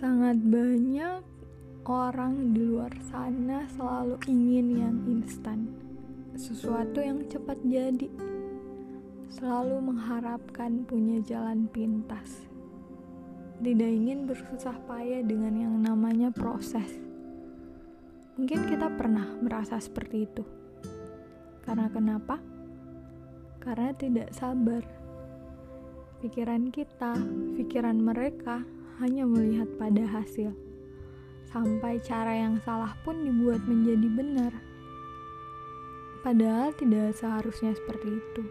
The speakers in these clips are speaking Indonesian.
Sangat banyak orang di luar sana selalu ingin yang instan, sesuatu yang cepat jadi, selalu mengharapkan punya jalan pintas, tidak ingin bersusah payah dengan yang namanya proses. Mungkin kita pernah merasa seperti itu, karena kenapa? Karena tidak sabar. Pikiran kita, pikiran mereka hanya melihat pada hasil. Sampai cara yang salah pun dibuat menjadi benar. Padahal tidak seharusnya seperti itu.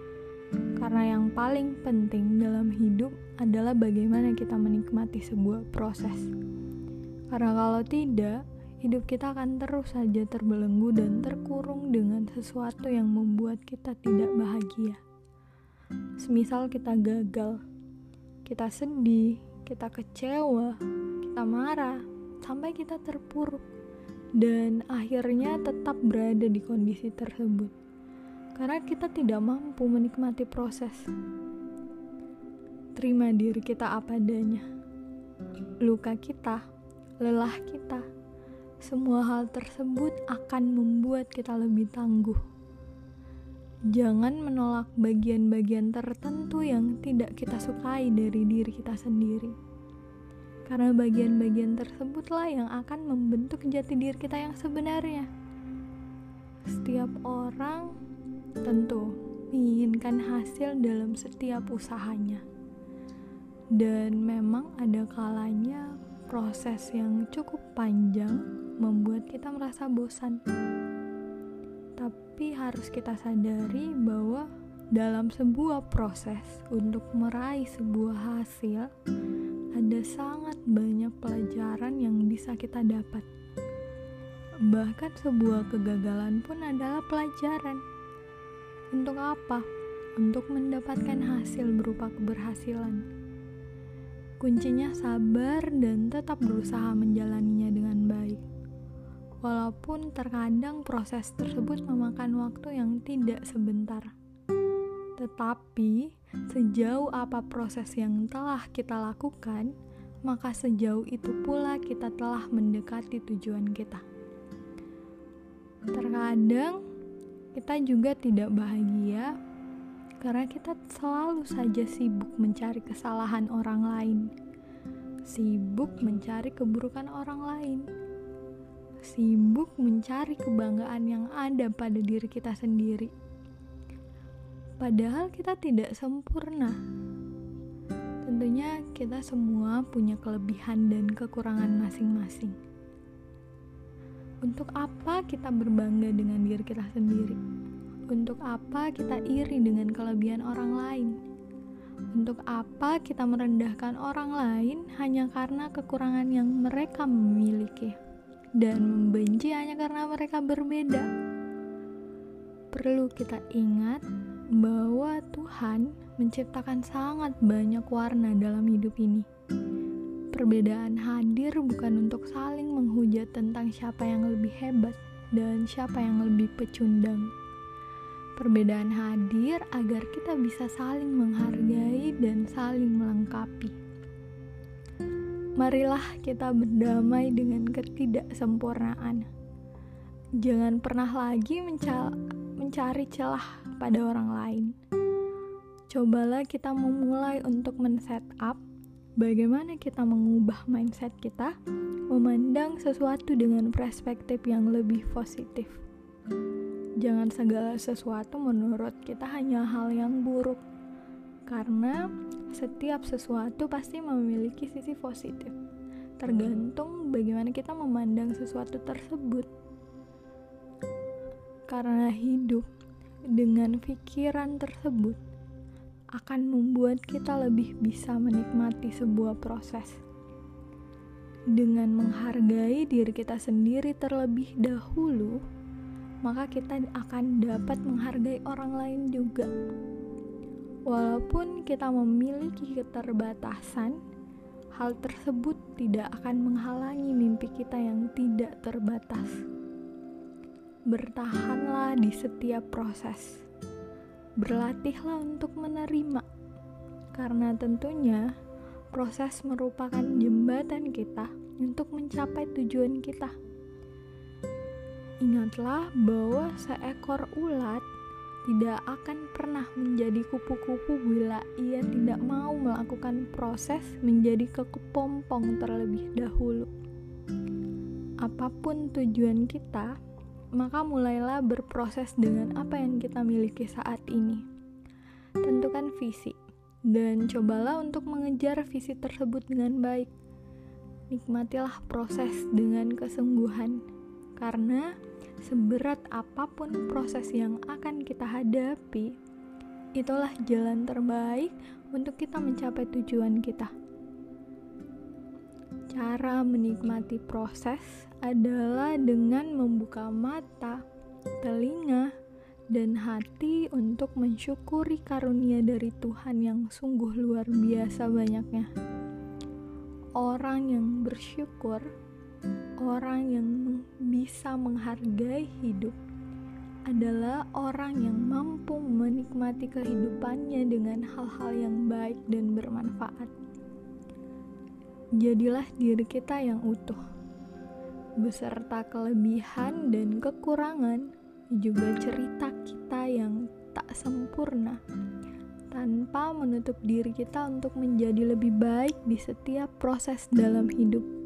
Karena yang paling penting dalam hidup adalah bagaimana kita menikmati sebuah proses. Karena kalau tidak, hidup kita akan terus saja terbelenggu dan terkurung dengan sesuatu yang membuat kita tidak bahagia. Semisal kita gagal, kita sedih, kita kecewa, kita marah, sampai kita terpuruk, dan akhirnya tetap berada di kondisi tersebut karena kita tidak mampu menikmati proses. Terima diri kita apa adanya, luka kita, lelah kita, semua hal tersebut akan membuat kita lebih tangguh. Jangan menolak bagian-bagian tertentu yang tidak kita sukai dari diri kita sendiri. Karena bagian-bagian tersebutlah yang akan membentuk jati diri kita yang sebenarnya. Setiap orang tentu menginginkan hasil dalam setiap usahanya. Dan memang ada kalanya proses yang cukup panjang membuat kita merasa bosan tapi harus kita sadari bahwa dalam sebuah proses untuk meraih sebuah hasil, ada sangat banyak pelajaran yang bisa kita dapat. Bahkan sebuah kegagalan pun adalah pelajaran. Untuk apa? Untuk mendapatkan hasil berupa keberhasilan. Kuncinya sabar dan tetap berusaha menjalaninya dengan baik walaupun terkadang proses tersebut memakan waktu yang tidak sebentar. Tetapi, sejauh apa proses yang telah kita lakukan, maka sejauh itu pula kita telah mendekati tujuan kita. Terkadang kita juga tidak bahagia karena kita selalu saja sibuk mencari kesalahan orang lain, sibuk mencari keburukan orang lain sibuk mencari kebanggaan yang ada pada diri kita sendiri. Padahal kita tidak sempurna. Tentunya kita semua punya kelebihan dan kekurangan masing-masing. Untuk apa kita berbangga dengan diri kita sendiri? Untuk apa kita iri dengan kelebihan orang lain? Untuk apa kita merendahkan orang lain hanya karena kekurangan yang mereka miliki? Dan membenci hanya karena mereka berbeda. Perlu kita ingat bahwa Tuhan menciptakan sangat banyak warna dalam hidup ini. Perbedaan hadir bukan untuk saling menghujat tentang siapa yang lebih hebat dan siapa yang lebih pecundang. Perbedaan hadir agar kita bisa saling menghargai dan saling melengkapi marilah kita berdamai dengan ketidaksempurnaan. Jangan pernah lagi mencari celah pada orang lain. Cobalah kita memulai untuk men-set up bagaimana kita mengubah mindset kita, memandang sesuatu dengan perspektif yang lebih positif. Jangan segala sesuatu menurut kita hanya hal yang buruk, karena setiap sesuatu pasti memiliki sisi positif. Tergantung bagaimana kita memandang sesuatu tersebut. Karena hidup dengan pikiran tersebut akan membuat kita lebih bisa menikmati sebuah proses. Dengan menghargai diri kita sendiri terlebih dahulu, maka kita akan dapat menghargai orang lain juga. Walaupun kita memiliki keterbatasan, hal tersebut tidak akan menghalangi mimpi kita yang tidak terbatas. Bertahanlah di setiap proses. Berlatihlah untuk menerima, karena tentunya proses merupakan jembatan kita untuk mencapai tujuan kita. Ingatlah bahwa seekor ulat tidak akan pernah menjadi kupu-kupu bila ia tidak mau melakukan proses menjadi kekepompong terlebih dahulu. Apa pun tujuan kita, maka mulailah berproses dengan apa yang kita miliki saat ini. Tentukan visi dan cobalah untuk mengejar visi tersebut dengan baik. Nikmatilah proses dengan kesungguhan, karena seberat apa pun proses yang akan kita hadapi, itulah jalan terbaik untuk kita mencapai tujuan kita. Cara menikmati proses adalah dengan membuka mata, telinga, dan hati untuk mensyukuri karunia dari Tuhan yang sungguh luar biasa banyaknya. Orang yang bersyukur, orang yang bisa menghargai hidup, adalah orang yang mampu menikmati kehidupannya dengan hal-hal yang baik dan bermanfaat. Jadilah diri kita yang utuh, beserta kelebihan dan kekurangan juga cerita kita yang tak sempurna tanpa menutup diri kita untuk menjadi lebih baik di setiap proses dalam hidup.